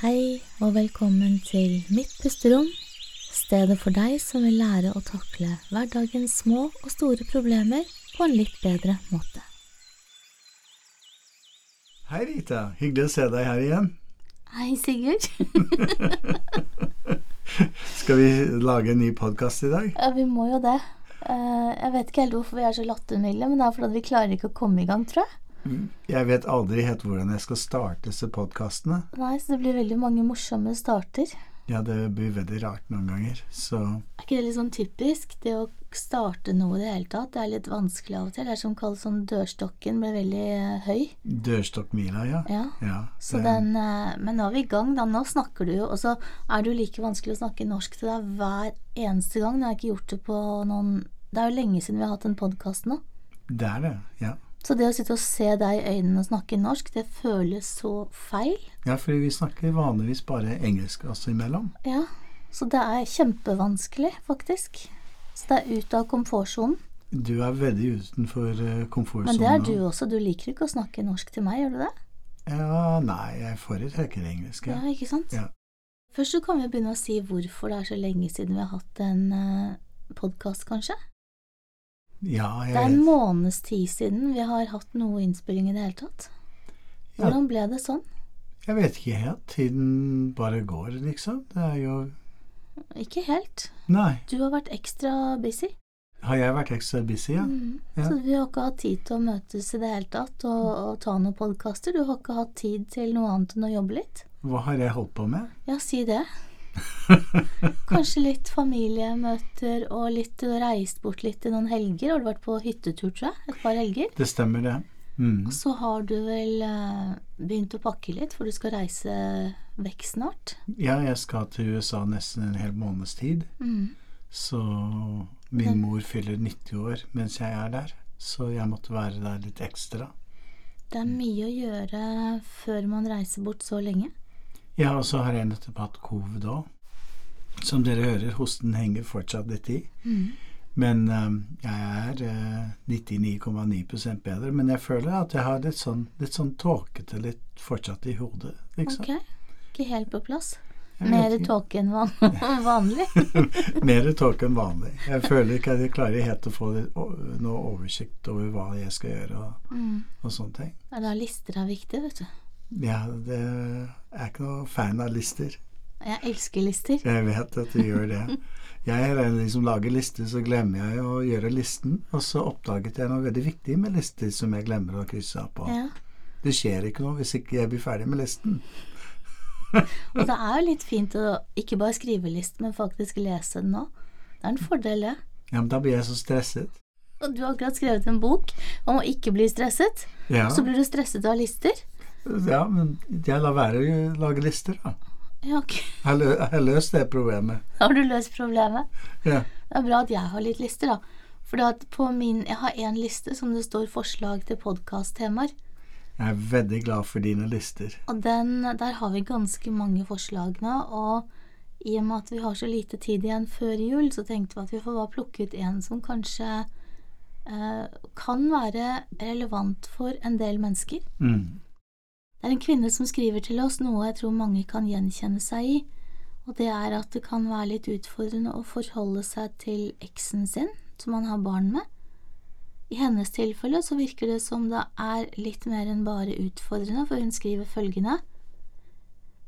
Hei og velkommen til Mitt pusterom, stedet for deg som vil lære å takle hverdagens små og store problemer på en litt bedre måte. Hei Rita, hyggelig å se deg her igjen. Hei, Sigurd. Skal vi lage en ny podkast i dag? Ja, vi må jo det. Eh, Jeg vet ikke helt hvorfor vi er så lattermilde, men det er fordi vi klarer ikke å komme i gang, tror jeg. Jeg vet aldri helt hvordan jeg skal starte disse podkastene. Nei, så det blir veldig mange morsomme starter. Ja, det blir veldig rart noen ganger, så Er ikke det litt sånn typisk? Det å starte noe i det hele tatt, det er litt vanskelig av og til. Det er som kalles sånn dørstokken ble veldig eh, høy. Dørstokkmila, ja. Ja. ja Så det- den, eh, men nå er vi i gang, da. Nå snakker du jo, og så er det jo like vanskelig å snakke norsk til deg hver eneste gang. Jeg har ikke gjort det på noen Det er jo lenge siden vi har hatt en podkast nå. Det er det, ja. Så det å sitte og se deg i øynene og snakke norsk, det føles så feil. Ja, fordi vi snakker vanligvis bare engelsk oss imellom. Ja. Så det er kjempevanskelig, faktisk. Så det er ut av komfortsonen. Du er veldig utenfor uh, komfortsonen. Men det er du også. Du liker ikke å snakke norsk til meg, gjør du det? Ja, nei, jeg foretrekker engelsk, Ja, ja. ikke sant? Ja. Først så kan vi begynne å si hvorfor det er så lenge siden vi har hatt en uh, podkast, kanskje. Ja, jeg Det er en måneds tid siden vi har hatt noe innspilling i det hele tatt. Hvordan ble det sånn? Jeg vet ikke helt. Tiden bare går, liksom. Det er jo Ikke helt. Nei. Du har vært ekstra busy. Har jeg vært ekstra busy, ja? Mm. Ja. Så vi har ikke hatt tid til å møtes i det hele tatt og, og ta noen podkaster. Du har ikke hatt tid til noe annet enn å jobbe litt. Hva har jeg holdt på med? Ja, si det. Kanskje litt familiemøter og litt reist bort litt i noen helger. Har du vært på hyttetur, tror jeg? Et par helger? Det stemmer, det. Mm. Og så har du vel eh, begynt å pakke litt, for du skal reise vekk snart. Ja, jeg skal til USA nesten en hel måneds tid. Mm. Så min mor fyller 90 år mens jeg er der. Så jeg måtte være der litt ekstra. Det er mye å gjøre før man reiser bort så lenge. Ja, og så har jeg nettopp hatt covid òg. Som dere hører, hosten henger fortsatt litt i. Mm. Men um, jeg er eh, 99,9% bedre. Men jeg føler at jeg har litt sånn, litt sånn tåkete litt fortsatt i hodet. Liksom. Ok, ikke helt på plass. Mer tåke enn van vanlig. Mer tåke enn vanlig. Jeg føler ikke at jeg klarer helt å få noe oversikt over hva jeg skal gjøre og, Mm. og sånne ting. Ja, da lister er viktig, vet du. Ja, det er ikke noe fan av lister. Jeg elsker lister. Jeg vet at du gjør det. Jeg er en som lager lister, så glemmer jeg å gjøre listen. Og så oppdaget jeg noe veldig viktig med lister som jeg glemmer å krysse av på. Ja. Det skjer ikke noe hvis ikke jeg blir ferdig med listen. Og det er jo litt fint å ikke bare skrive listen, men faktisk lese den òg. Det er en fordel, det. Ja, men da blir jeg så stresset. Og du har akkurat skrevet en bok om å ikke bli stresset. Ja, Så blir du stresset av lister. Ja men jeg lar være å lage lister, da. Ja, ok. Jeg har, løst det problemet. Har du løst problemet. Ja. Det er bra at jeg har litt lister, da. For på min Jeg har én liste som det står forslag til podkast-temaer. Jeg er veldig glad for dine lister. Og den, der har vi ganske mange forslag nå. Og i og med at vi har så lite tid igjen før jul, så tenkte vi at vi får bare plukke ut en som kanskje eh, kan være relevant for en del mennesker. Mm. Det er en kvinne som skriver til oss noe jeg tror mange kan gjenkjenne seg i, og det er at det kan være litt utfordrende å forholde seg til eksen sin, som man har barn med. I hennes tilfelle så virker det som det er litt mer enn bare utfordrende, for hun skriver følgende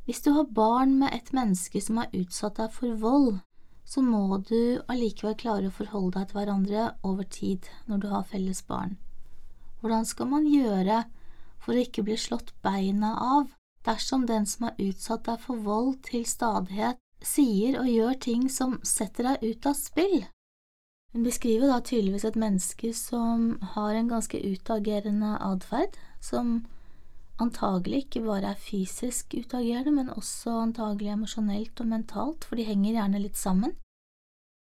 Hvis du har barn med et menneske som har utsatt deg for vold, så må du allikevel klare å forholde deg til hverandre over tid når du har felles barn. Hvordan skal man gjøre for å ikke bli slått beina av dersom den som har utsatt deg for vold til stadighet, sier og gjør ting som setter deg ut av spill? Hun beskriver da tydeligvis et menneske som har en ganske utagerende atferd, som antagelig ikke bare er fysisk utagerende, men også antagelig emosjonelt og mentalt, for de henger gjerne litt sammen.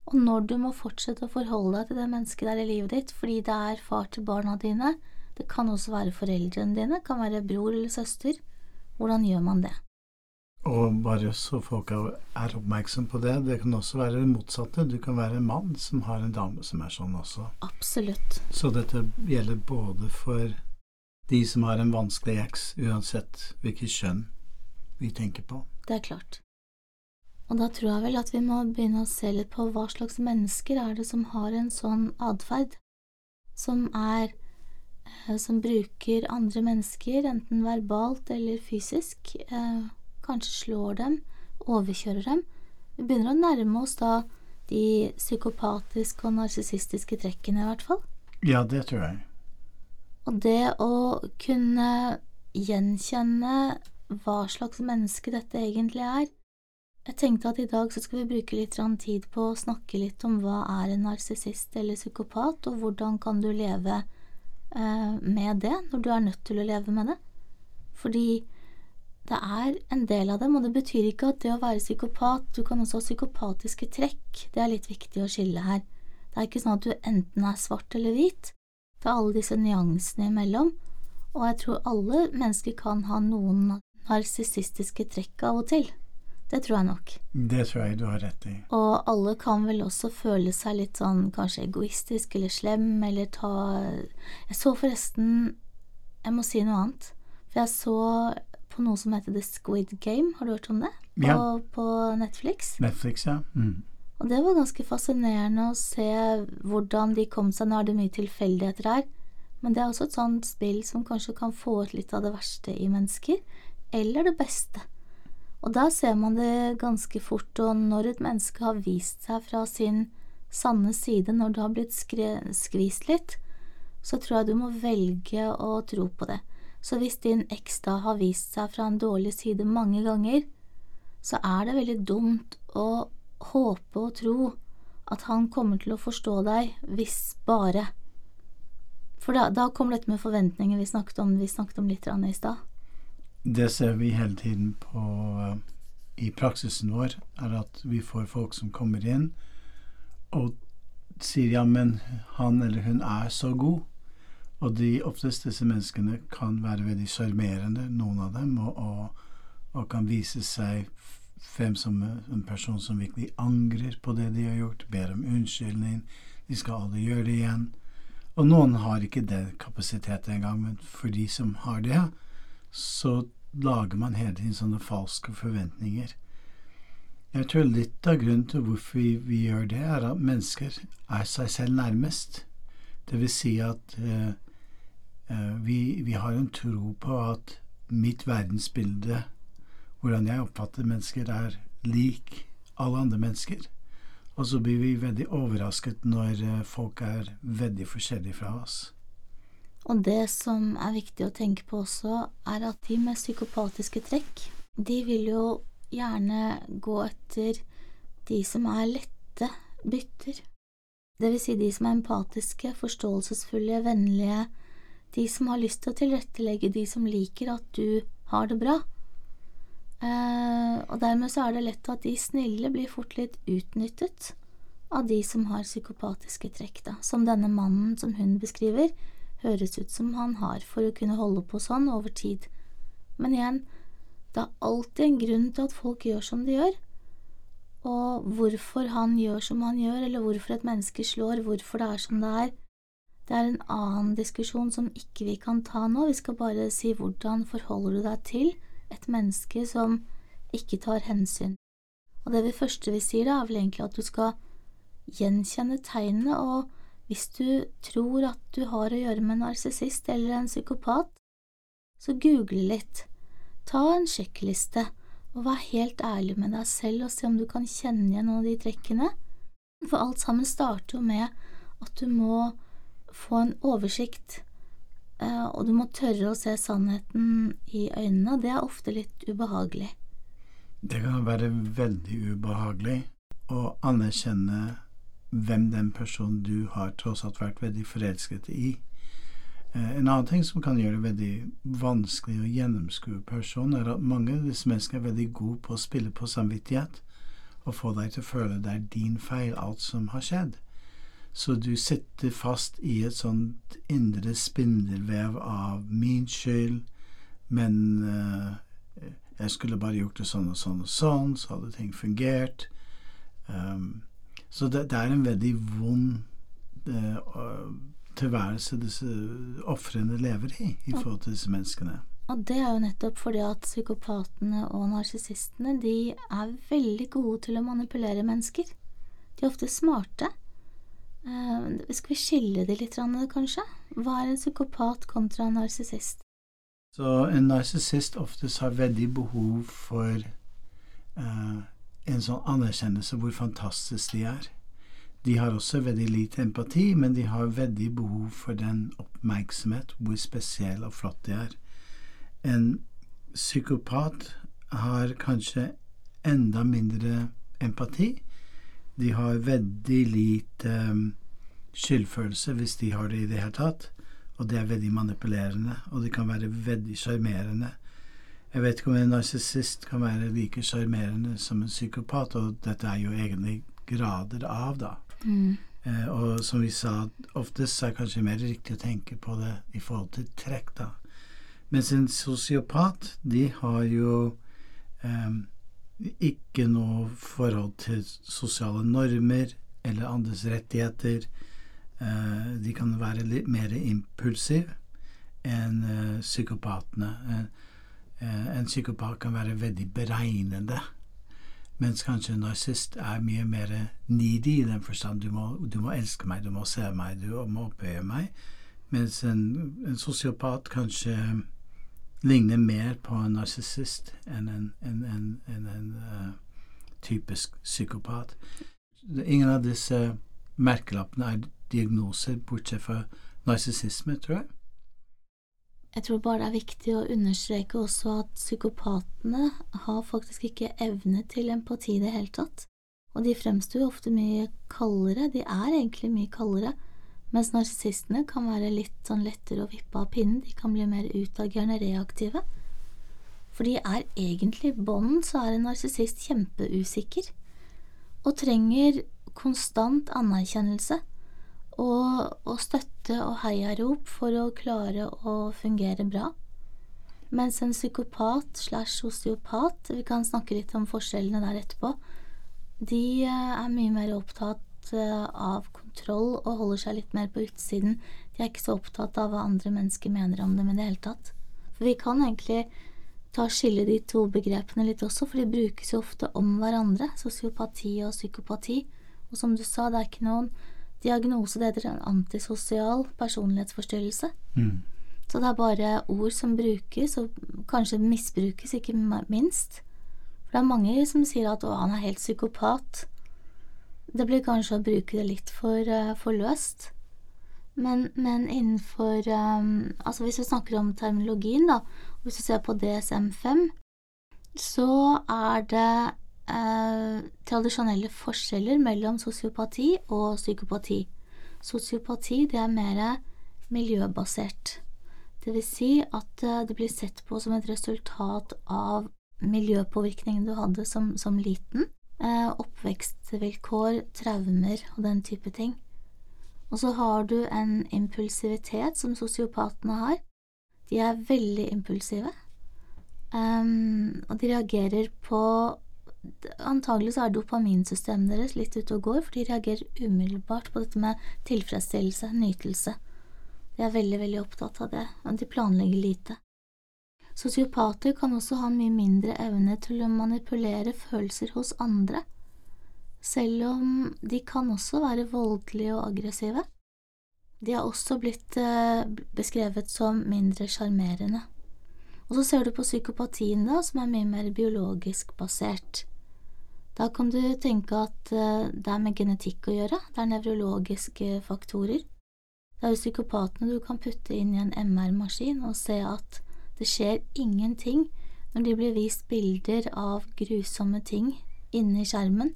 Og når du må fortsette å forholde deg til det mennesket der i livet ditt fordi det er far til barna dine, det kan også være foreldrene dine, kan være bror eller søster, hvordan gjør man det? Og bare så folk er er oppmerksom på det, det kan også være det motsatte. Du kan være en mann som har en dame som er sånn også. Absolutt. Så dette gjelder både for de som har en vanskelig eks, uansett hvilket kjønn vi tenker på. Det er klart. Og da tror jeg vel at vi må begynne å se litt på hva slags mennesker er det som har en sånn atferd, som er som bruker andre mennesker, enten verbalt eller fysisk, eh, kanskje slår dem, overkjører dem. Vi begynner å nærme oss da de psykopatiske og narsissistiske trekkene, i hvert fall. Ja, det tror jeg. Og det å kunne gjenkjenne hva slags menneske dette egentlig er Jeg tenkte at i dag så skal vi bruke litt tid på å snakke litt om hva er en narsissist eller psykopat, og hvordan kan du leve eh, med det når du er nødt til å leve med det. Fordi det er en del av dem, og det betyr ikke at det å være psykopat Du kan også ha psykopatiske trekk, det er litt viktig å skille her. Det er ikke sånn at du enten er svart eller hvit, det er alle disse nyansene imellom, og jeg tror alle mennesker kan ha noen narsissistiske trekk av og til. Det tror jeg nok. Det tror jeg du har rett i. Og alle kan vel også føle seg litt sånn kanskje egoistisk eller slem, eller ta Jeg så forresten Jeg må si noe annet. For jeg så på noe som heter The Squid Game, har du hørt om det? Ja. Ja. på Netflix. Netflix, ja. Mm. Og det var ganske fascinerende å se hvordan de kom seg. Nå er det mye tilfeldigheter her, men det er også et sånt spill som kanskje kan få ut litt av det verste i mennesker, eller det beste. Og der ser man det ganske fort, og når et menneske har vist seg fra sin sanne side, når det har blitt skvist litt, så tror jeg du må velge å tro på det. Så hvis din eks da har vist seg fra en dårlig side mange ganger, så er det veldig dumt å håpe og tro at han kommer til å forstå deg hvis bare For da, da kommer dette med forventninger vi snakket om, vi snakket om litt i stad. Det ser vi hele tiden på eh, i praksisen vår, er at vi får folk som kommer inn og sier ja, men han eller hun er så god. Og de oftest disse menneskene kan være veldig sjarmerende, noen av dem, og, og, og kan vise seg frem som en person som virkelig angrer på det de har gjort, ber om unnskyldning, de skal aldri gjøre det igjen. Og noen har ikke den kapasiteten engang, men for de som har det, så lager man hele tiden sånne falske forventninger. Jeg tror litt av grunnen til hvorfor vi, vi gjør det, er at mennesker er seg selv nærmest. Det vil si at eh, eh, vi, vi har en tro på at mitt verdensbilde, hvordan jeg oppfatter mennesker, er lik alle andre mennesker. Og så blir vi veldig overrasket når eh, folk er veldig forskjellige fra oss. Og det som er viktig å tenke på også, er at de med psykopatiske trekk, de vil jo gjerne gå etter de som er lette bytter. Det vil si de som er empatiske, forståelsesfulle, vennlige, de som har lyst til å tilrettelegge, de som liker at du har det bra. Eh, og dermed så er det lett at de snille blir fort litt utnyttet av de som har psykopatiske trekk, da, som denne mannen som hun beskriver, høres ut som han har for å kunne holde på sånn over tid. Men igjen, det er alltid en grunn til at folk gjør som de gjør. Og hvorfor han gjør som han gjør, eller hvorfor et menneske slår, hvorfor det er som det er, det er en annen diskusjon som ikke vi kan ta nå. Vi skal bare si hvordan forholder du deg til et menneske som ikke tar hensyn. Og det vi første vi sier, da, er vel egentlig at du skal gjenkjenne tegnene, og hvis du tror at du har å gjøre med en narsissist eller en psykopat, så google litt. Ta en sjekkliste, og vær helt ærlig med deg selv og se om du kan kjenne igjen noen av de trekkene. For alt sammen starter jo med at du må få en oversikt, eh, og du må tørre å se sannheten i øynene, det er ofte litt ubehagelig. Det kan være veldig ubehagelig å anerkjenne hvem den personen du har tross alt vært veldig forelsket i. Eh, En annen ting som kan gjøre det veldig vanskelig å gjennomskue personen, er at mange av disse menneskene er veldig gode på å spille på samvittighet og få deg til å føle det er din feil, alt som har skjedd. Så du sitter fast i et sånt indre spindelvev av min skyld, men eh, jeg skulle bare gjort det sånn og sånn og sånn, så hadde ting fungert. Um, så det, det er en veldig vond eh, tilværelse disse ofrene lever i, i forhold til disse menneskene. Og det er jo nettopp fordi at psykopatene og narsissistene de er veldig gode til å manipulere mennesker. De er ofte smarte. Uh, skal vi skille de litt, kanskje? Hva er en psykopat kontra en narsissist? Så en narsissist oftest har veldig behov for uh, en sånn anerkjennelse hvor fantastisk de er. De har også veldig lite empati, men de har veldig behov for den oppmerksomhet, hvor spesiell og flott de er. En psykopat har kanskje enda mindre empati. De har veldig lite um, skyldfølelse, hvis de har det i det hele tatt. Og det er veldig manipulerende, og det kan være veldig sjarmerende. Jeg vet ikke om en narsissist kan være like sjarmerende som en psykopat, og dette er jo egentlig grader av, da. Mm. Eh, og som vi sa, oftest er det kanskje mer riktig å tenke på det i forhold til trekk, da. Mens en sosiopat, de har jo eh, ikke noe forhold til sosiale normer eller andres rettigheter. Eh, de kan være litt mer impulsive enn eh, psykopatene. Eh, en psykopat kan være veldig beregnende, mens kanskje en narsist er mye mer needy i den forstand du må, du må elske meg, du må se meg, du må opphøye meg. Mens en, en sosiopat kanskje ligner mer på en narsissist enn en, en, en, en uh, typisk psykopat. Ingen av disse merkelappene er diagnoser, bortsett fra narsissisme, tror jeg. Jeg tror bare det er viktig å understreke også at psykopatene har faktisk ikke evne til empati i det hele tatt, og de fremstår jo ofte mye kaldere, de er egentlig mye kaldere, mens narsissistene kan være litt sånn lettere å vippe av pinnen, de kan bli mer utagerende reaktive. For de er egentlig i bånden så er en narsissist kjempeusikker, og trenger konstant anerkjennelse og, og støtte og heiarop for å klare å fungere bra. Mens en psykopat slash sosiopat, vi kan snakke litt om forskjellene der etterpå, de eh, er mye mer opptatt Eh, av kontroll og holder seg litt mer på utsiden. De er ikke så opptatt av hva andre mennesker mener om dem i det hele tatt. For vi kan egentlig ta skille de to begrepene litt også, for de brukes jo ofte om hverandre, sosiopati og psykopati. Og som du sa, det er ikke noen diagnose, det heter en antisosial personlighetsforstyrrelse. Mm. Så det er bare ord som brukes, og kanskje misbrukes, ikke minst. For det er mange som sier at 'å, han er helt psykopat'. Det blir kanskje å bruke det litt for, uh, for løst. Men, men innenfor um, Altså hvis vi snakker om terminologien, da, hvis du ser på DSM-5, så er det uh, tradisjonelle forskjeller mellom sosiopati og psykopati. Sosiopati det er mer miljøbasert. Det vil si at uh, det blir sett på som et resultat av miljøpåvirkningen du hadde som, som liten eh, oppvekstvilkår, traumer og den type ting. Og så har du en impulsivitet som sosiopatene har. De er veldig impulsive. Um, og de reagerer på Antagelig så er dopaminsystemet deres litt ute og går, for de reagerer umiddelbart på dette med tilfredsstillelse, nytelse. De er veldig, veldig opptatt av det, og de planlegger lite. Sosiopater kan også ha mye mindre evne til å manipulere følelser hos andre, selv om de kan også være voldelige og aggressive. De har også blitt eh, beskrevet som mindre sjarmerende. Og så ser du på psykopatien, da, som er mye mer biologisk basert. Da kan du tenke at eh, det er med genetikk å gjøre, det er nevrologiske faktorer. Det er jo psykopatene du kan putte inn i en MR-maskin og se at det skjer ingenting når de blir vist bilder av grusomme ting inni skjermen.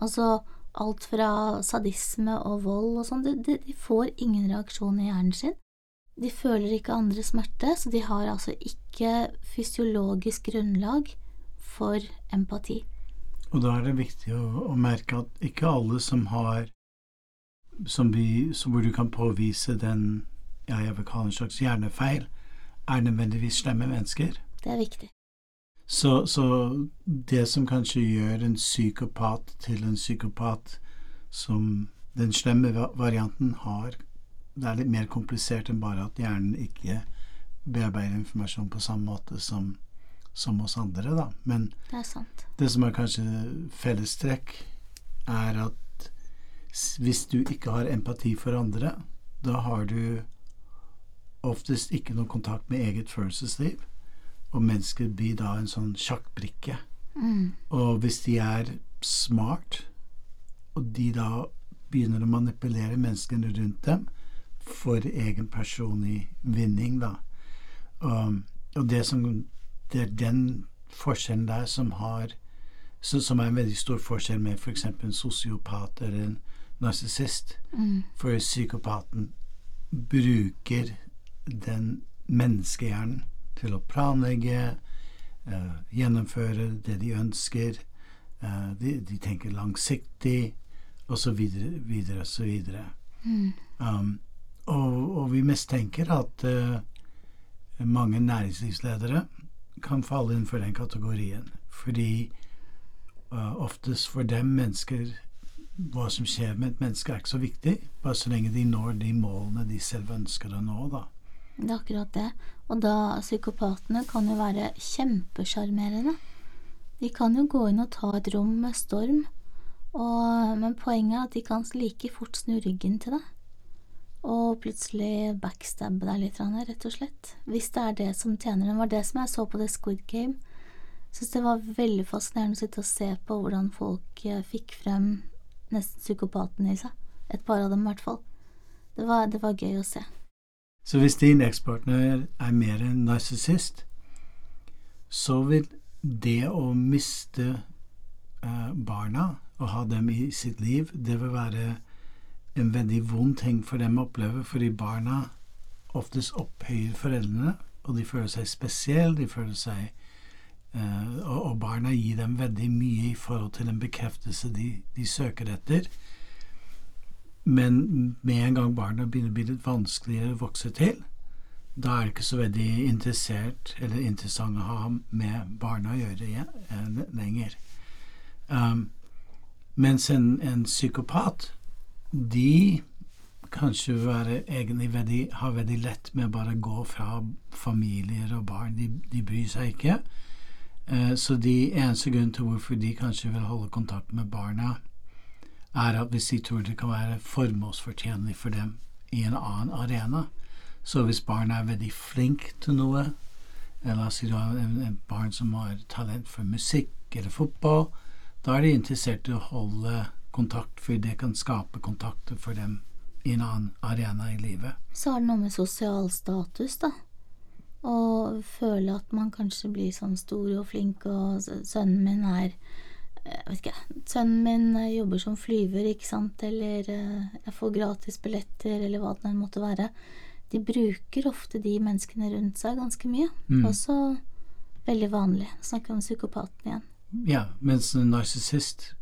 Altså alt fra sadisme og vold og sånn. De, de, får ingen reaksjon i hjernen sin. De føler ikke andre smerte, så de har altså ikke fysiologisk grunnlag for empati. Og da er det viktig å, å merke at ikke alle som har som vi, som hvor du kan påvise den ja, jeg vil kalle en slags hjernefeil, er nødvendigvis slemme mennesker. Det er viktig. Så, så, det som kanskje gjør en psykopat til en psykopat som den slemme varianten har, det er litt mer komplisert enn bare at hjernen ikke bearbeider informasjon på samme måte som, som oss andre, da. Men Det sant. det som er kanskje fellestrekk, er at hvis du ikke har empati for andre, da har du oftest ikke noe kontakt med eget følelsesliv, og mennesker blir da en sånn sjakkbrikke. Mm. Og hvis de er smart, og de da begynner å manipulere menneskene rundt dem for egen personlig vinning, da. Og, og det som Det er den forskjellen der som har så, Som er en veldig stor forskjell med f.eks. en sosiopat eller en narsissist. Mm. For psykopaten bruker den menneskehjernen til å planlegge, uh, gjennomføre det de ønsker. Uh, de, de tenker langsiktig, og så videre, videre, og så videre. Mm. Um, og, og vi mistenker at uh, mange næringslivsledere kan falle innenfor den kategorien. Fordi uh, oftest for dem mennesker Hva som skjer med et menneske, er ikke så viktig, bare så lenge de når de målene de selv ønsker å nå, da. Det er akkurat det. Og da psykopatene kan jo være kjempesjarmerende. De kan jo gå inn og ta et rom med storm, og, men poenget er at de kan like fort snu ryggen til deg. Og plutselig backstabbe deg litt, rett og slett. Hvis det er det som tjener dem. var det som jeg så på The Squid Game. Syns det var veldig fascinerende å sitte og se på hvordan folk eh, fikk frem nesten psykopaten i seg. Et par av dem, i hvert fall. Det var, det var gøy å se. Så hvis din ekspartner er mer en narsissist, så vil det å miste eh, barna og ha dem i sitt liv, det vil være en veldig vond ting for dem å oppleve, fordi barna oftest opphøyer foreldrene, og de føler seg spesielle, de føler seg Uh, og, og barna gir dem veldig mye i forhold til en bekreftelse de, de søker etter. Men med en gang barna begynner å bli litt vanskeligere å vokse til, da er det ikke så veldig interessert eller interessant å ha med barna å gjøre igjen, eh, lenger. Um, mens en, en psykopat, de kanskje være egentlig veldig, har veldig lett med å bare gå fra familier og barn. De, de bryr seg ikke. Eh, så de eneste grunnen til hvorfor de kanskje vil holde kontakt med barna, er at hvis de tror det kan være formålsfortjenlig for dem i en annen arena. Så hvis barna er veldig flink til noe, la oss si du har en barn som har talent for musikk eller fotball, da er de interessert i å holde kontakt, for det kan skape kontakter for dem i en annen arena i livet. Så har det noe med sosial status, da. Å føle at man kanskje blir sånn stor og flink, og sønnen min er jeg vet ikke, sønnen min eh, jobber som flyver, ikke sant, eller eh, jeg får gratis billetter, eller hva det enn måtte være. De bruker ofte de menneskene rundt seg ganske mye. Mm. Også veldig vanlig. Snakker om psykopaten igjen. Ja, mens en narsissist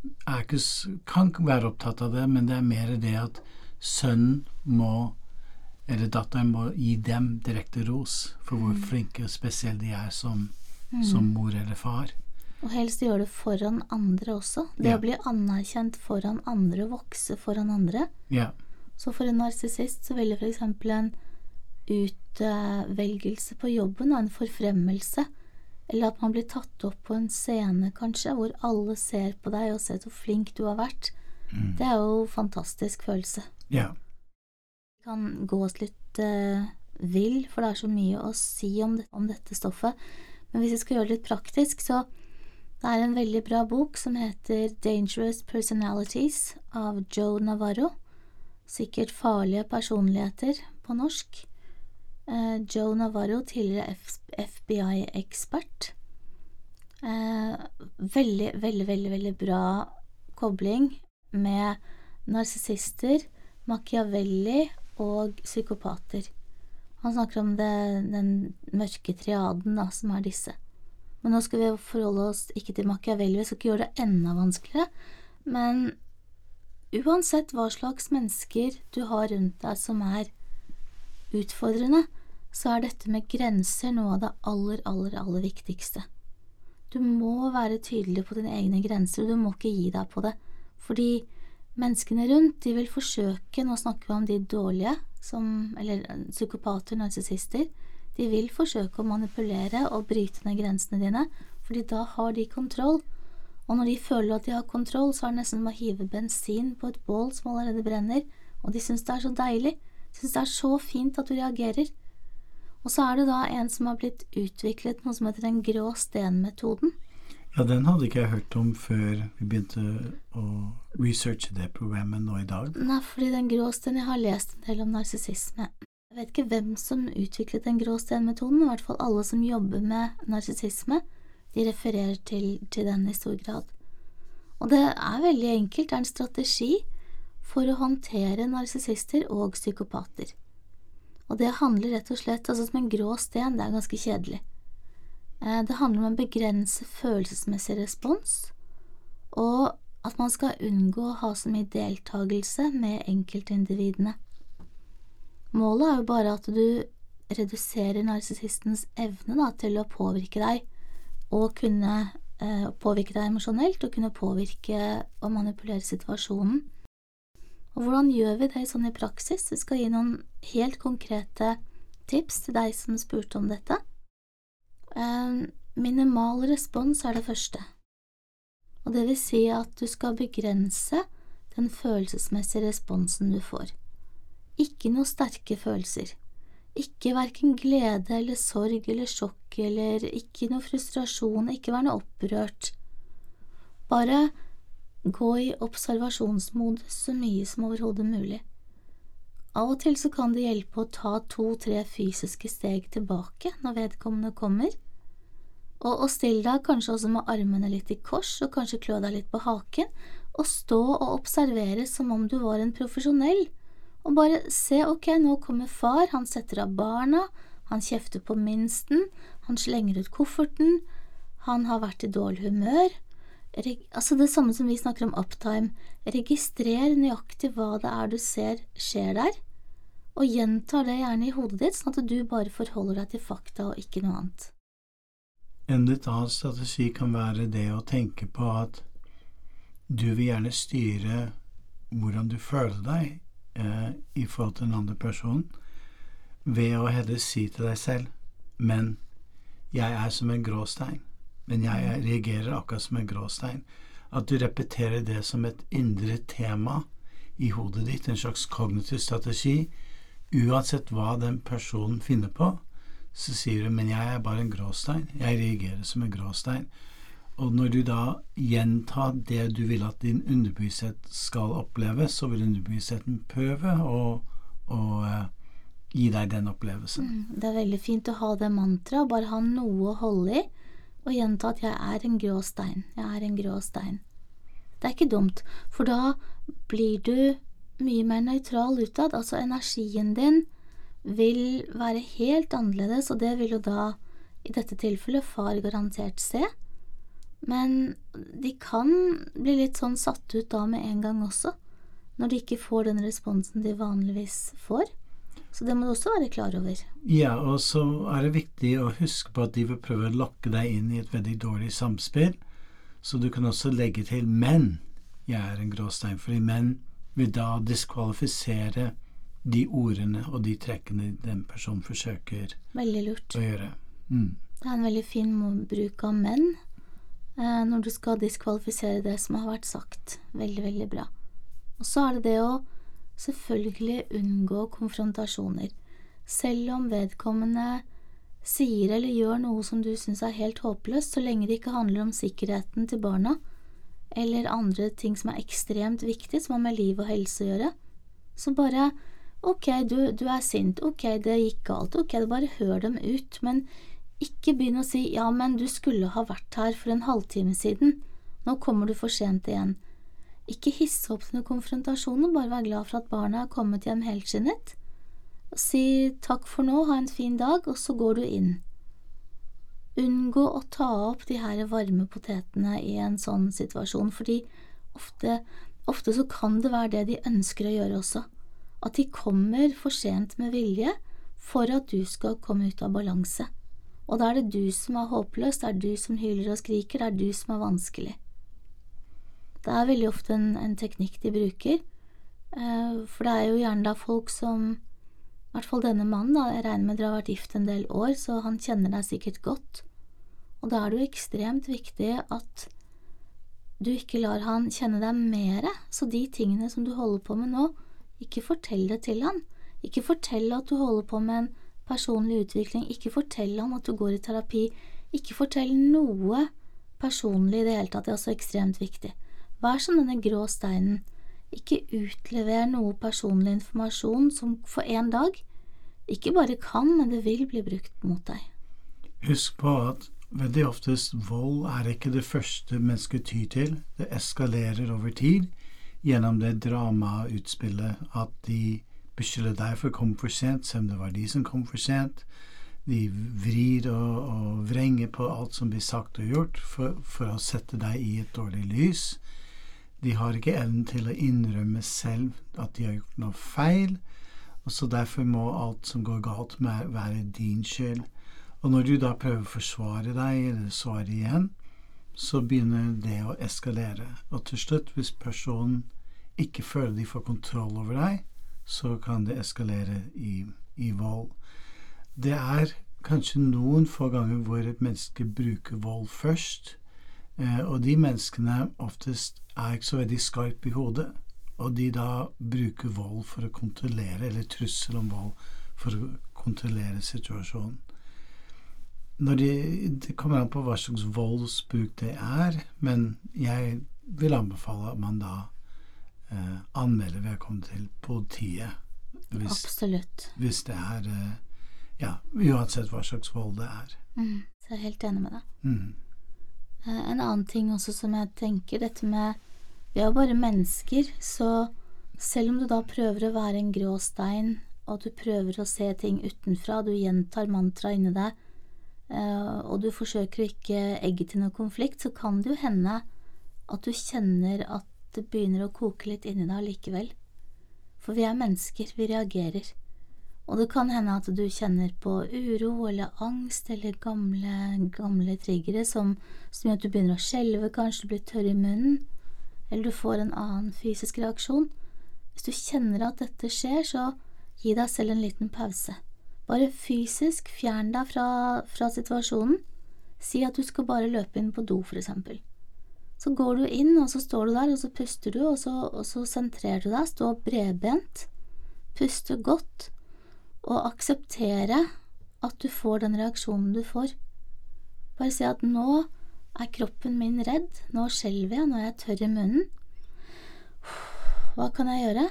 kan være opptatt av det, men det er mer det at sønnen må eller datteren må gi dem direkte ros for hvor flinke og spesielle de er som, som mor eller far. Og helst gjøre det foran andre også. Det Ja. å bli anerkjent foran andre, vokse foran andre. Ja. Så for en narsissist så vil det f.eks. en utvelgelse på jobben og en forfremmelse, eller at man blir tatt opp på en scene, kanskje, hvor alle ser på deg og ser så flink du har vært, det er jo en fantastisk følelse. ja. Det kan gå oss litt uh, vill, for det er så mye å si om, det, om dette stoffet. Men hvis vi skal gjøre det litt praktisk, så det er en veldig bra bok som heter Dangerous Personalities av Joe Navarro. Sikkert farlige personligheter på norsk. Eh, Joe Navarro, tidligere FBI-ekspert. Eh, veldig, veldig, veldig, veldig bra kobling med narsissister, Machiavelli og psykopater. Han snakker om det, den mørke triaden da, som er disse. Men nå skal vi forholde oss ikke til Machiavelli, vi skal ikke gjøre det enda vanskeligere. Men uansett hva slags mennesker du har rundt deg som er utfordrende, så er dette med grenser noe av det aller, aller, aller viktigste. Du må være tydelig på dine egne grenser, og du må ikke gi deg på det. Fordi menneskene rundt, de vil forsøke, nå snakker vi om de dårlige, som, eller psykopater, narsissister, De vil forsøke å manipulere og bryte ned grensene dine, fordi da har de kontroll. Og når de føler at de har kontroll, så er det nesten som å hive bensin på et bål som allerede brenner, og de syns det er så deilig, de syns det er så fint at du reagerer. Og så er det da en som har blitt utviklet noe som heter den grå sten-metoden. Ja, den hadde ikke jeg hørt om før vi begynte å researche det programmet nå i dag. Nei, fordi den grå sten Jeg har lest en del om narsissisme. Jeg vet ikke hvem som utviklet den grå sten-metoden, men i hvert fall alle som jobber med narsissisme, de refererer til, til den i stor grad. Og det er veldig enkelt, det er en strategi for å håndtere narsissister og psykopater. Og det handler rett og slett altså som en grå sten, det er ganske kjedelig. Eh, det handler om å begrense følelsesmessig respons, og at man skal unngå å ha så mye deltakelse med enkeltindividene. Målet er jo bare at du reduserer narsissistens evne da, til å påvirke deg, og kunne eh, påvirke deg emosjonelt, og kunne påvirke og manipulere situasjonen. Og hvordan gjør vi det sånn i praksis? Vi skal gi noen helt konkrete tips til deg som spurte om dette. Eh, minimal respons er det første, og det vil si at du skal begrense den følelsesmessige responsen du får. Ikke noe sterke følelser. Ikke verken glede eller sorg eller sjokk eller ikke noe frustrasjon, ikke være noe opprørt. Bare Gå i observasjonsmodus så mye som overhodet mulig. Av og til så kan det hjelpe å ta to–tre fysiske steg tilbake når vedkommende kommer, og, og still deg kanskje også med armene litt i kors og kanskje klø deg litt på haken, og stå og observere som om du var en profesjonell, og bare se ok, nå kommer far, han setter av barna, han kjefter på minsten, han slenger ut kofferten, han har vært i dårlig humør, altså det samme som vi snakker om uptime, registrer nøyaktig hva det er du ser skjer der, og gjentar det gjerne i hodet ditt, sånn at du bare forholder deg til fakta og ikke noe annet. En annen strategi kan være det å tenke på at du vil gjerne styre hvordan du føler deg eh, i forhold til den andre personen, ved å heller si til deg selv, men jeg er som en grå stein men jeg reagerer akkurat som en gråstein. At du repeterer det som et indre tema i hodet ditt, en slags kognitiv strategi. Uansett hva den personen finner på, så sier du 'men jeg er bare en gråstein'. Jeg reagerer som en gråstein. Og når du da gjentar det du vil at din underbevissthet skal oppleve, så vil underbevisstheten prøve å, å uh, gi deg den opplevelsen. Mm, det er veldig fint å ha det mantraet, bare ha noe å holde i og gjenta at jeg er en grå stein, jeg er en grå stein. Det er ikke dumt, for da blir du mye mer nøytral utad, altså energien din vil være helt annerledes, og det vil jo da, i dette tilfellet, far garantert se. Men de kan bli litt sånn satt ut da med en gang også, når de ikke får den responsen de vanligvis får. Så det må du også være klar over. Ja, og så er det viktig å huske på at de vil prøve å lokke deg inn i et veldig dårlig samspill, så du kan også legge til 'men'. Jeg er en gråstein, fordi menn vil da diskvalifisere de ordene og de trekkene den personen forsøker veldig lurt. å gjøre. Mm. Det er en veldig fin bruk av menn eh, når du skal diskvalifisere det som har vært sagt. Veldig, veldig bra. Og så er det det å selvfølgelig unngå konfrontasjoner, selv om vedkommende sier eller gjør noe som du syns er helt håpløst, så lenge det ikke handler om sikkerheten til barna eller andre ting som er ekstremt viktig, som har med liv og helse å gjøre. Så bare ok, du, du er sint, ok, det gikk galt, ok, bare hør dem ut, men ikke begynn å si ja, men du skulle ha vært her for en halvtime siden, nå kommer du for sent igjen. Ikke hisse opp til noen konfrontasjoner, bare vær glad for at barna er kommet hjem helskinnet. Si takk for nå, ha en fin dag, og så går du inn. Unngå å ta opp de her varme potetene i en sånn situasjon, fordi ofte, ofte så kan det være det de ønsker å gjøre også, at de kommer for sent med vilje for at du skal komme ut av balanse. Og da er det du som er håpløs, det er du som hyler og skriker, det er du som er vanskelig. Det er veldig ofte en, en teknikk de bruker, eh, for det er jo gjerne da folk som I hvert fall denne mannen, da, jeg regner med dere har vært gift en del år, så han kjenner deg sikkert godt, og da er det jo ekstremt viktig at du ikke lar han kjenne deg mere, så de tingene som du holder på med nå, ikke fortell det til han, ikke fortell at du holder på med en personlig utvikling, ikke fortell han at du går i terapi, ikke fortell noe personlig i det hele tatt, det er også ekstremt viktig. Vær som denne grå steinen, ikke utlever noe personlig informasjon som for en dag ikke bare kan, men det vil bli brukt mot deg. Husk på at veldig oftest vold er ikke det første mennesket tyr til. Det eskalerer over tid gjennom det dramautspillet at de beskylder deg for å komme for sent, selv om det var de som kom for sent. De vrir og, og vrenger på alt som blir sagt og gjort, for, for å sette deg i et dårlig lys. De har ikke evnen til å innrømme selv at de har gjort noe feil, og så derfor må alt som går galt, være din skyld. Og når du da prøver å forsvare deg, eller svare igjen, så begynner det å eskalere. Og til slutt, hvis personen ikke føler de får kontroll over deg, så kan det eskalere i, i vold. Det er kanskje noen få ganger hvor et menneske bruker vold først, og de menneskene oftest er ikke så veldig skarpe i hodet, og de da bruker vold for å kontrollere, eller trussel om vold for å kontrollere situasjonen. Når de, det kommer an på hva slags voldsbruk det er, men jeg vil anbefale at man da eh, anmelder vedkommende til politiet. Hvis, Absolutt. Hvis det er eh, Ja, uansett hva slags vold det er. Mm, så jeg er helt enig med deg. Mm. Eh, en annen ting også som jeg tenker, dette med Vi er jo bare mennesker, så selv om du da prøver å være en grå stein, og du prøver å se ting utenfra, du gjentar mantraet inni deg, eh, og du forsøker å ikke egge til noe konflikt, så kan det jo hende at du kjenner at det begynner å koke litt inni deg allikevel. For vi er mennesker, vi reagerer. Og det kan hende at du kjenner på uro eller angst eller gamle, gamle triggere som, som gjør at du begynner å skjelve, kanskje du blir tørr i munnen, eller du får en annen fysisk reaksjon. Hvis du kjenner at dette skjer, så gi deg selv en liten pause. Bare fysisk fjern deg fra, fra situasjonen. Si at du skal bare løpe inn på do, for eksempel. Så går du inn, og så står du der, og så puster du, og så, og så sentrerer du deg, stå bredbent, puste godt, og akseptere at du får den reaksjonen du får. Bare si at nå er kroppen min redd, nå skjelver jeg, nå er jeg tørr i munnen. Hva kan jeg gjøre?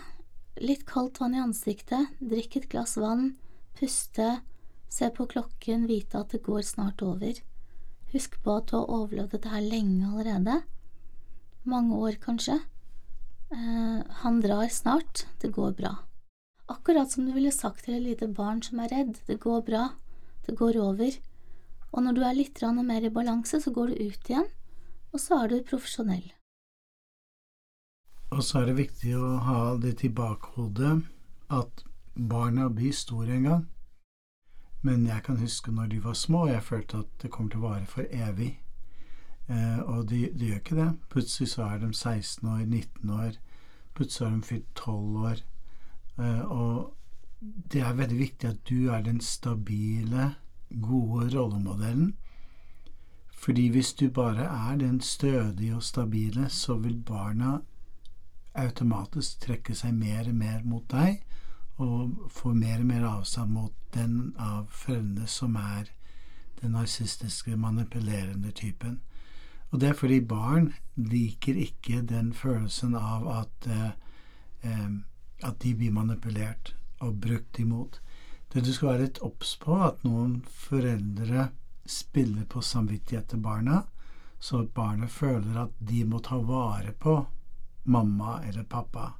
Litt kaldt vann i ansiktet, drikk et glass vann, puste, se på klokken, vite at det går snart over. Husk på at du har overlevd dette her lenge allerede mange år kanskje. Eh, han drar snart, det går bra. Akkurat som du ville sagt til et lite barn som er redd, det går bra, det går over. Og når du er litt mer i balanse, så går du ut igjen, og så er du profesjonell. Og så er det viktig å ha det i bakhodet at barna blir store en gang. Men jeg kan huske når de var små, jeg følte at det kommer til å vare for evig. Eh, og de, de, gjør ikke det. Plutselig så er de 16 år, 19 år, plutselig har de fylt 12 år. Eh, og det er veldig viktig at du er den stabile, gode rollemodellen. Fordi hvis du bare er den stødige og stabile, så vil barna automatisk trekke seg mer og mer mot deg, og få mer og mer avstand mot den av foreldrene som er den narsistiske, manipulerende typen. Og det er fordi barn liker ikke den følelsen av at, eh, at de blir manipulert og brukt imot. Det du skal være litt obs på, at noen foreldre spiller på samvittighet til barna, så at barnet føler at de må ta vare på mamma eller pappa.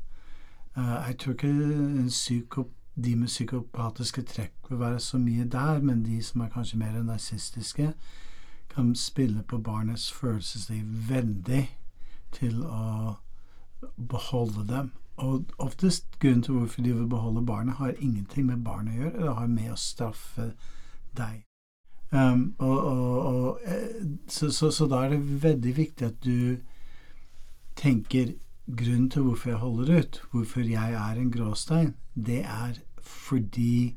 Uh, jeg tror ikke de med psykopatiske trekk vil være så mye der, men de som er kanskje mer narsistiske, kan spille på barnets følelsesliv veldig til å beholde dem. Og oftest grunnen til hvorfor de vil beholde barnet, har ingenting med barnet å gjøre, det har med å straffe deg. Um, og, og, og, eh, så, så, så, da er det veldig viktig at du tenker grunnen til hvorfor jeg holder ut, hvorfor jeg er en gråstein, det er fordi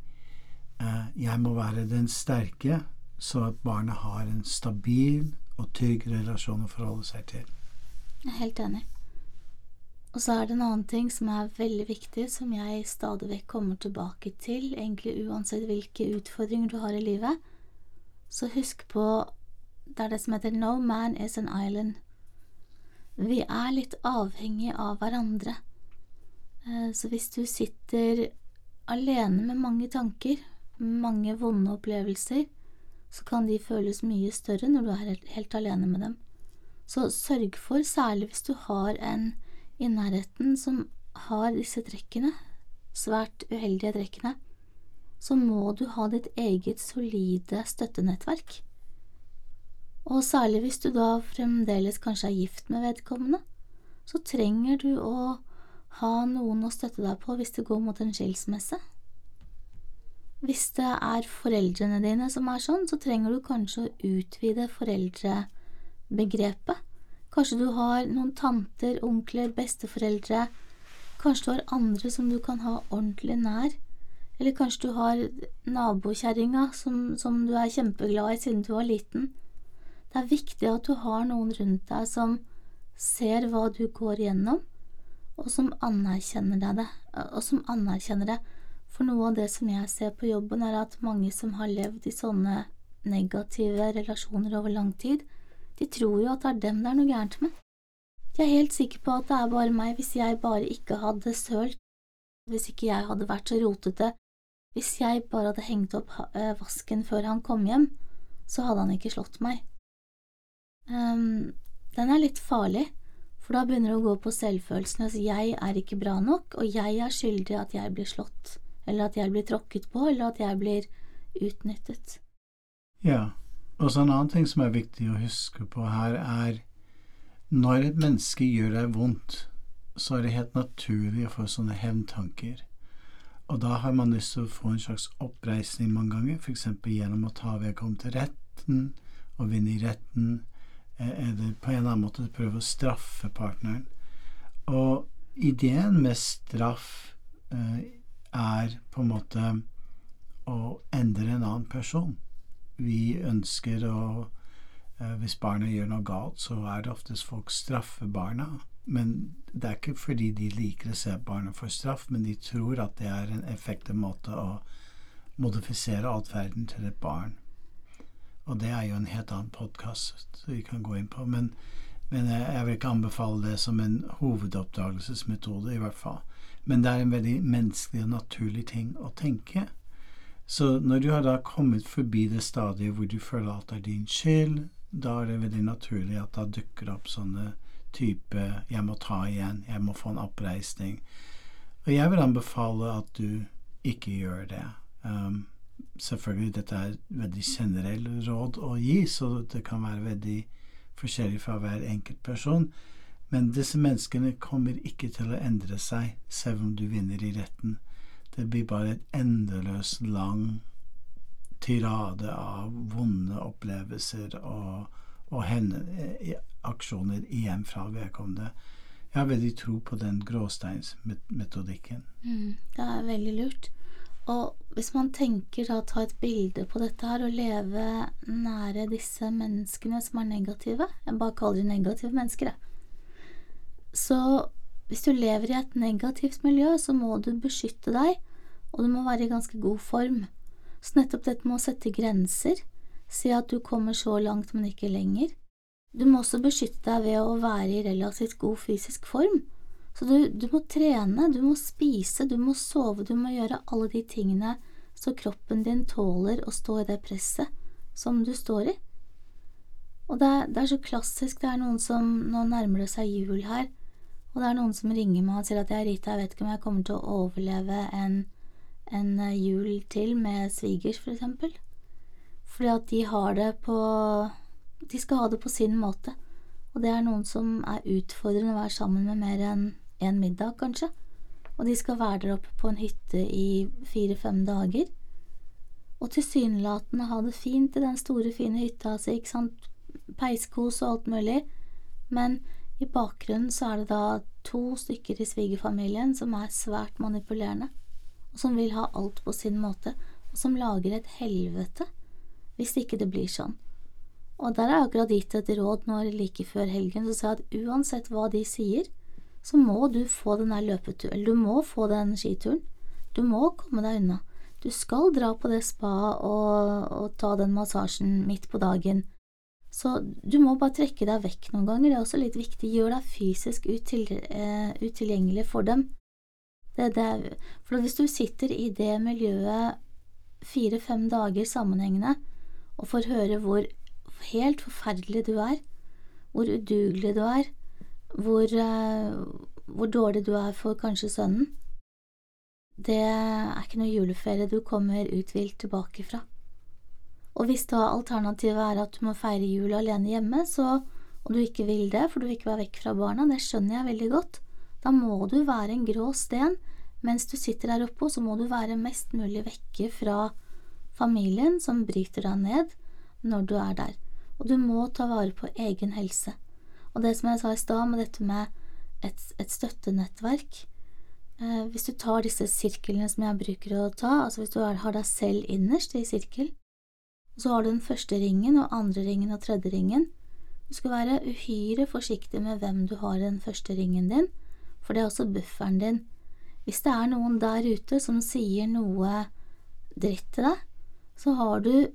uh, jeg må være den sterke, så at barnet har en stabil og trygg relasjon å forholde seg til. Jeg er helt enig. Og så er det en annen ting som er veldig viktig, som jeg stadig vekk kommer tilbake til, egentlig uansett hvilke utfordringer du har i livet. Så husk på det er det som heter No man is an island. Vi er litt avhengig av hverandre. Eh, så hvis du sitter alene med mange tanker, mange vonde opplevelser, så kan de føles mye større når du er helt alene med dem. Så sørg for, særlig hvis du har en i nærheten som har disse trekkene, svært uheldige trekkene, så må du ha ditt eget solide støttenettverk. Og særlig hvis du da fremdeles kanskje er gift med vedkommende, så trenger du å ha noen å støtte deg på hvis det går mot en skilsmisse. Hvis det er foreldrene dine som er sånn, så trenger du kanskje å utvide foreldrebegrepet. Kanskje du har noen tanter, onkler, besteforeldre, kanskje du har andre som du kan ha ordentlig nær, eller kanskje du har nabokjerringa som, som du er kjempeglad i siden du var liten. Det er viktig at du har noen rundt deg som ser hva du går igjennom, og som anerkjenner deg det, og som anerkjenner det. For noe av det som jeg ser på jobben, er at mange som har levd i sånne negative relasjoner over lang tid, de tror jo at det er dem det er noe gærent med. De er helt sikre på at det er bare meg hvis jeg bare ikke hadde sølt, hvis ikke jeg hadde vært så rotete, hvis jeg bare hadde hengt opp eh, vasken før han kom hjem, så hadde han ikke slått meg. Um, den er litt farlig, for da begynner det å gå på selvfølelsen. Altså, jeg er ikke bra nok, og jeg er skyldig at jeg blir slått, eller at jeg blir tråkket på, eller at jeg blir utnyttet. Ja, og så en annen ting som er viktig å huske på her, er når et menneske gjør deg vondt, så er det helt naturlig å få sånne hevntanker. Og da har man lyst til å få en slags oppreisning mange ganger, f.eks. gjennom å ta vedkommende til retten og vinne i retten, eller på en eller annen måte prøve å straffe partneren. Og ideen med straff eh, er på en måte å endre en annen person. Vi ønsker å eh, Hvis barna gjør noe galt, så er det oftest folk straffer barna. Men det er ikke fordi de liker å se barna få straff, men de tror at det er en effektiv måte å modifisere atferden til et barn. Og det er jo en helt annen podkast vi kan gå inn på. Men, men, jeg vil ikke anbefale det som en hovedoppdagelsesmetode, i hvert fall. Men det er en veldig menneskelig og naturlig ting å tenke. Så når du har da kommet forbi det stadiet hvor du føler alt er din skyld, da er det veldig naturlig at da dukker opp sånne type 'jeg må ta igjen', 'jeg må få en oppreisning'. Og jeg vil anbefale at du ikke gjør det. Um, selvfølgelig, dette er et veldig generell råd å gi, så det kan være veldig forskjellig fra hver enkelt person. Men disse menneskene kommer ikke til å endre seg selv om du vinner i retten. Det blir bare et endeløst lang tirade av vonde opplevelser og, og henne, eh, aksjoner igjen fra vedkommende. Jeg har veldig tro på den gråsteinsmetodikken. Mm, det er veldig lurt. Og hvis man tenker da ta et bilde på dette her og leve nære disse menneskene som er negative Jeg bare kaller de negative mennesker, jeg. Så hvis du lever i et negativt miljø, så må du beskytte deg, og du må være i ganske god form. Så nettopp dette med å sette grenser, si at du kommer så langt, men ikke lenger. Du må også beskytte deg ved å være i relativt god fysisk form. Så du, du, må trene, du må spise, du må sove, du må gjøre alle de tingene så kroppen din tåler å stå i det presset som du står i. Og det er, det er så klassisk, det er noen som Nå nærmer det seg jul her, og det er noen som ringer meg og sier at jeg Rita, jeg vet ikke om jeg kommer til å overleve en, en eh, jul til med svigers, for eksempel. Fordi at de har det på De skal ha det på sin måte. Og det er noen som er utfordrende å være sammen med mer enn en middag, kanskje. Og de skal være der oppe på en hytte i fire–fem dager. Og tilsynelatende ha det fint i den store, fine hytta si, ikke sant, peiskos og alt mulig, men i bakgrunnen så er det da to stykker i svigerfamilien som er svært manipulerende, og som vil ha alt på sin måte, og som lager et helvete hvis ikke det blir sånn. Og der har jeg akkurat gitt et råd nå like før helgen, så sa at uansett hva de sier, så må du få den der løpeturen, du må få den skituren. Du må komme deg unna. Du skal dra på det spaet og, og ta den massasjen midt på dagen. Så du må bare trekke deg vekk noen ganger, det er også litt viktig. Gjør deg fysisk util, uh, utilgjengelig for dem. Det, det, for hvis du sitter i det miljøet fire–fem dager sammenhengende og får høre hvor helt forferdelig du er, hvor udugelig du er, hvor, uh, hvor dårlig du er for kanskje sønnen, det er ikke noe juleferie du kommer uthvilt tilbake fra. Og hvis da alternativet er at du må feire jul alene hjemme, så, og du ikke vil det, for du vil ikke være vekk fra barna, det skjønner jeg veldig godt, da må du være en grå sten mens du sitter der oppe, så må du være mest mulig vekke fra familien som bryter deg ned når du er der. Og du må ta vare på egen helse. Og det som jeg sa i stad med dette med et, et støttenettverk eh, Hvis du tar disse sirklene som jeg bruker å ta, altså hvis du har deg selv innerst i sirkel, så har du den første ringen og andre ringen og tredje ringen. Du skal være uhyre forsiktig med hvem du har i den første ringen din, for det er også bufferen din. Hvis det er noen der ute som sier noe dritt til deg, så har du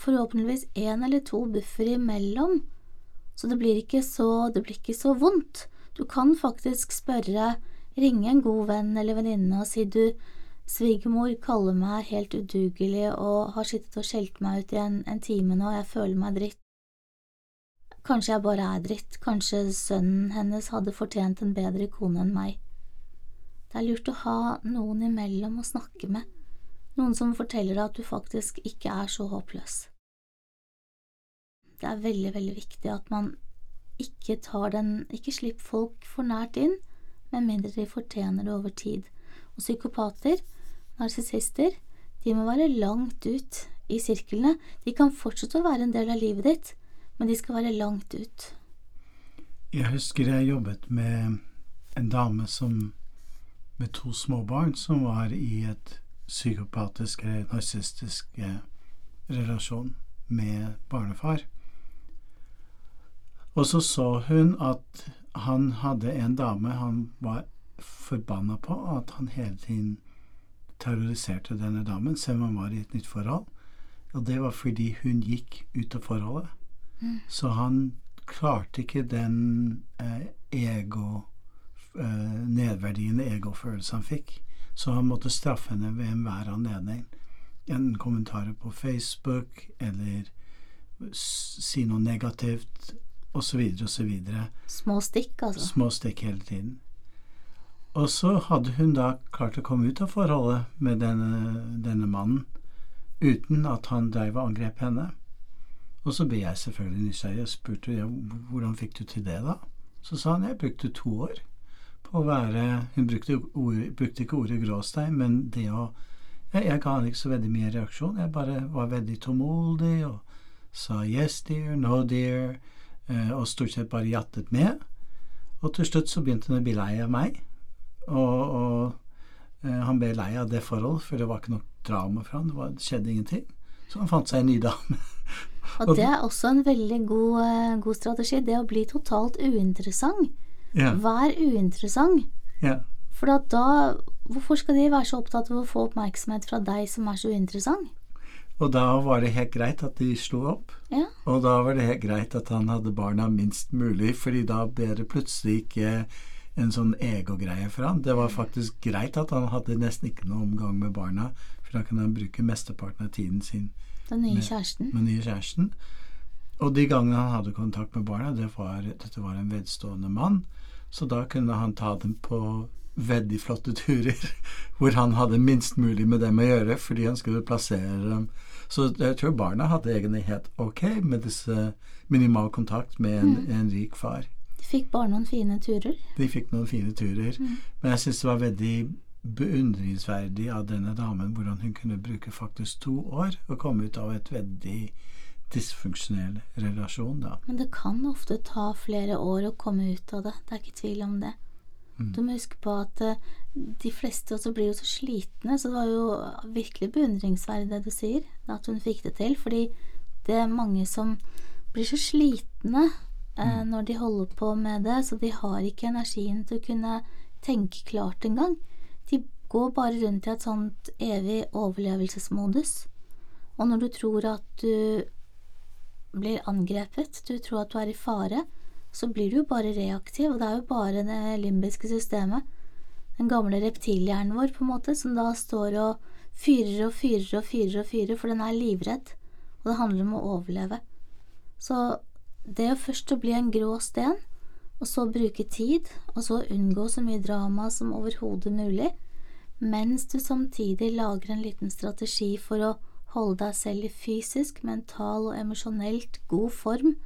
forhåpentligvis én eller to buffere imellom, så det blir ikke så, det blir ikke så vondt. Du kan faktisk spørre, ringe en god venn eller venninne og si du, svigermor kaller meg helt udugelig og har sittet og skjelt meg ut i en, en time nå, og jeg føler meg dritt. Kanskje jeg bare er dritt, kanskje sønnen hennes hadde fortjent en bedre kone enn meg. Det er lurt å ha noen imellom å snakke med, noen som forteller deg at du faktisk ikke er så håpløs. Det er veldig, veldig viktig at man ikke tar den, ikke slipper folk for nært inn, med mindre de fortjener det over tid. Og psykopater, narsissister, de må være langt ut i sirklene. De kan fortsette å være en del av livet ditt, men de skal være langt ut. Jeg husker jeg jobbet med en dame som, med to små barn som var i et psykopatisk eller narsistisk eh, relasjon med barnefar. Og så så hun at han hadde en dame han var forbanna på, at han hele tiden terroriserte denne damen, selv om han var i et nytt forhold. Og det var fordi hun gikk ut av forholdet. Mm. Så han klarte ikke den eh, ego eh, nedverdigende egofølelsen han fikk. Så han måtte straffe henne ved enhver anledning. Enten kommentarer på Facebook eller si noe negativt osv., osv. Små stikk, altså? Små stikk hele tiden. Og så hadde hun da klart å komme ut av forholdet med denne, denne mannen uten at han dreiv og angrep henne. Og så ble jeg selvfølgelig nysgjerrig og spurte ja, hvordan fikk du til det, da? Så sa han jeg brukte to år på å være Hun brukte, ord, brukte ikke ordet gråstein, men det å jeg, jeg ga ikke så veldig mye reaksjon. Jeg bare var veldig tålmodig og sa yes dear, no dear, Eh, og stort sett bare jattet med. Og til slutt så begynte hun å bli lei av meg. Og, og eh, han ble lei av det forholdet, for det var ikke noe drama for han, det, var, det skjedde ingenting. Så han fant seg en ny dame. og det er også en veldig god, uh, god strategi, det å bli totalt uinteressant. Ja. Vær uinteressant. Ja. For da Hvorfor skal de være så opptatt av å få oppmerksomhet fra deg som er så uinteressant? Og da var det helt greit at de slo opp. Ja. Og da var det helt greit at han hadde barna minst mulig, fordi da ble det plutselig ikke en sånn egogreie for han. Det var faktisk greit at han hadde nesten ikke noe omgang med barna, for da kunne han bruke mesteparten av tiden sin Den nye kjæresten. Med, med nye kjæresten. Og de gangene han hadde kontakt med barna, det var, dette var en vedstående mann, så da kunne han ta dem på veldig flotte turer hvor han hadde minst mulig med dem å gjøre fordi han skulle plassere dem. Så jeg tror barna hadde egentlig helt ok med disse minimal kontakt med en, mm. en rik far. De fikk bare noen fine turer? De fikk noen fine turer. Mm. Men jeg syns det var veldig beundringsverdig av denne damen hvordan hun kunne bruke faktisk to år og komme ut av et veldig dysfunksjonell relasjon, da. Men det kan ofte ta flere år å komme ut av det. Det er ikke tvil om det. Du må huske på at eh, de fleste også blir jo så slitne, så det var jo virkelig beundringsverdig det du sier, at hun fikk det til, fordi det er mange som blir så slitne eh, når de holder på med det, så de har ikke energien til å kunne tenke klart engang. De går bare rundt i et sånt evig overlevelsesmodus. Og når du tror at du blir angrepet, du tror at du er i fare, så blir du jo bare reaktiv, og det er jo bare det limbiske systemet, den gamle reptilhjernen vår, på en måte, som da står og fyrer og fyrer og fyrer og fyrer, for den er livredd, og det handler om å overleve. Så det å først å bli en grå sten, og så bruke tid, og så unngå så mye drama som overhodet mulig, mens du samtidig lager en liten strategi for å holde deg selv i fysisk, mental og emosjonelt god form.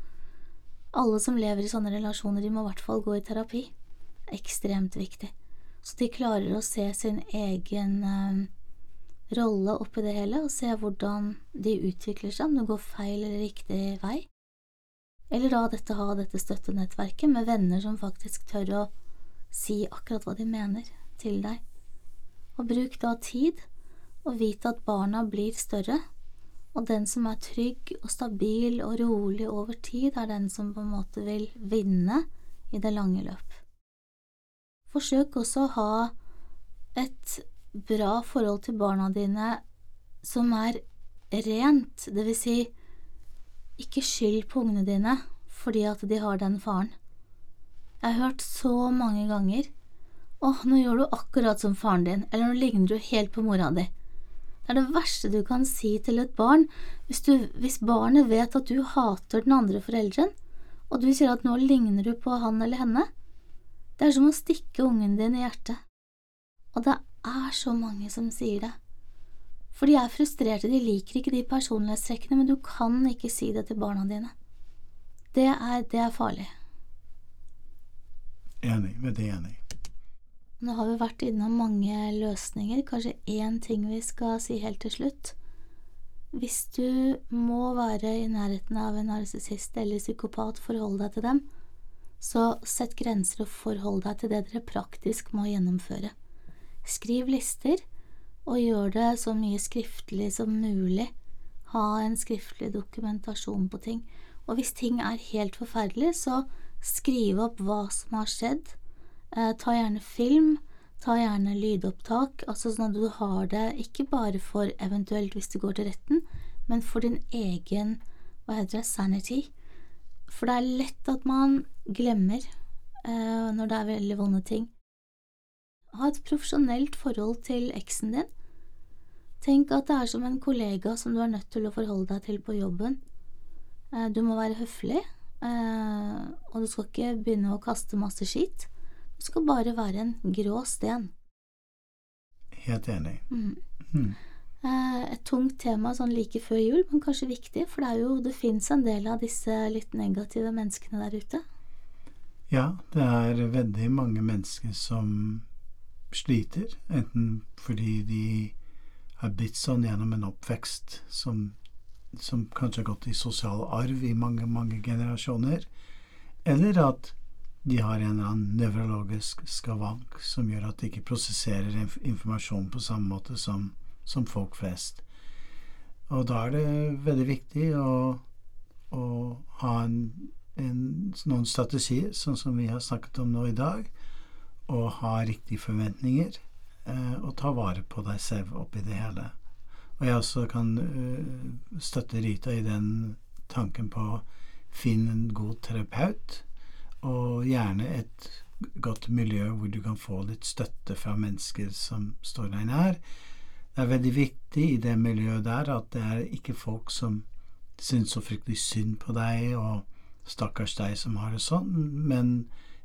Alle som lever i sånne relasjoner, de må i hvert fall gå i terapi. Ekstremt viktig. Så de klarer å se sin egen eh, rolle oppi det hele, og se hvordan de utvikler seg, om det går feil eller riktig vei. Eller da dette ha dette støttenettverket med venner som faktisk tør å si akkurat hva de mener til deg. Og bruk da tid, og vit at barna blir større, og den som er trygg og stabil og rolig over tid, er den som på en måte vil vinne i det lange løp. Forsøk også å ha et bra forhold til barna dine som er rent, det vil si, ikke skyld på ungene dine fordi at de har den faren. Jeg har hørt så mange ganger åh, nå gjør du akkurat som faren din, eller nå ligner du helt på mora di. Det er det verste du kan si til et barn hvis, du, hvis barnet vet at du hater den andre forelderen, og du sier at nå ligner du på han eller henne. Det er som å stikke ungen din i hjertet. Og det er så mange som sier det. For de er frustrerte, de liker ikke de personlighetstrekkene, men du kan ikke si det til barna dine. Det er, det er farlig. Enig. Veldig enig. Nå har vi vært innom mange løsninger, kanskje én ting vi skal si helt til slutt. Hvis du må være i nærheten av en narsissist eller psykopat, forhold deg til dem, så sett grenser og forhold deg til det dere praktisk må gjennomføre. Skriv lister, og gjør det så mye skriftlig som mulig. Ha en skriftlig dokumentasjon på ting. Og hvis ting er helt forferdelig, så skriv opp hva som har skjedd. Eh, ta gjerne film, ta gjerne lydopptak, altså sånn at du har det ikke bare for eventuelt hvis du går til retten, men for din egen, hva heter det, sanity. For det er lett at man glemmer eh, når det er veldig vonde ting. Ha et profesjonelt forhold til eksen din. Tenk at det er som en kollega som du er nødt til å forholde deg til på jobben. Eh, du må være høflig, eh, og du skal ikke begynne å kaste masse skitt. Du skal bare være en grå sten. Helt enig. Mm. Mm. Et tungt tema sånn like før jul, men kanskje viktig, for det er jo det fins en del av disse litt negative menneskene der ute. Ja, det er veldig mange mennesker som sliter, enten fordi de har blitt sånn gjennom en oppvekst som, som kanskje har gått i sosial arv i mange, mange generasjoner, eller at de har en eller annen nevrologisk skavank som gjør at de ikke prosesserer inf informasjon på samme måte som, som, folk flest. Og da er det veldig viktig å, å ha en, en, noen strategier, sånn som vi har snakket om nå i dag, og ha riktige forventninger Eh, og ta vare på deg selv oppi det hele. Og jeg også kan uh, støtte Rita i den tanken på å finne en god terapeut, og gjerne et godt miljø hvor du kan få litt støtte fra mennesker som står deg nær. Det er veldig viktig i det miljøet der at det er ikke folk som syns så fryktelig synd på deg, og stakkars deg som har det sånn, men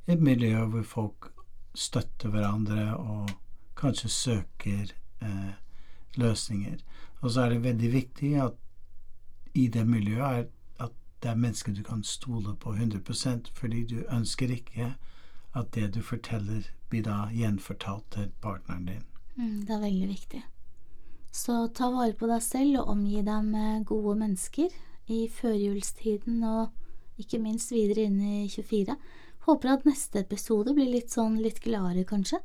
et miljø hvor folk støtter hverandre og kanskje søker eh, løsninger. Og så er det veldig viktig at i det miljøet er at det er mennesker du kan stole på 100% fordi du ønsker ikke at det du forteller, blir da gjenfortalt til partneren din. Mm, det er veldig viktig. Så ta vare på deg selv og omgi deg med gode mennesker i førjulstiden og ikke minst videre inn i 24. Håper at neste episode blir litt sånn litt gladere, kanskje.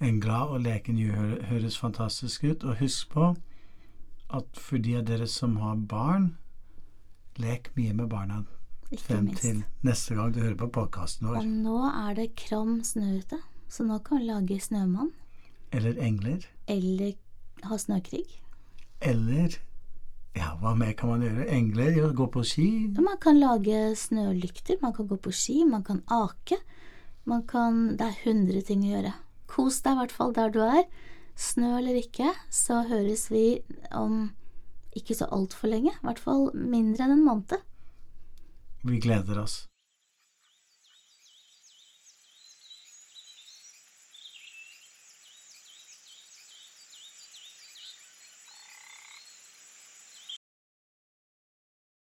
En glad og leken jul høres fantastisk ut, og husk på at for de av dere som har barn, lek mye med barna Ikke frem minst. til neste gang du hører på podkasten Og nå er det kram snø ute, så nå kan vi lage snømann. Eller engler. Eller ha snøkrig. Eller ja, hva mer kan man gjøre? Engler? Jo, gå på ski? Ja, Man kan lage snølykter, man kan gå på ski, man kan ake. Man kan Det er hundre ting å gjøre. Kos deg i hvert fall der du er. Snø eller ikke, så høres vi om ikke så altfor lenge. I hvert fall mindre enn en måned. Vi gleder oss.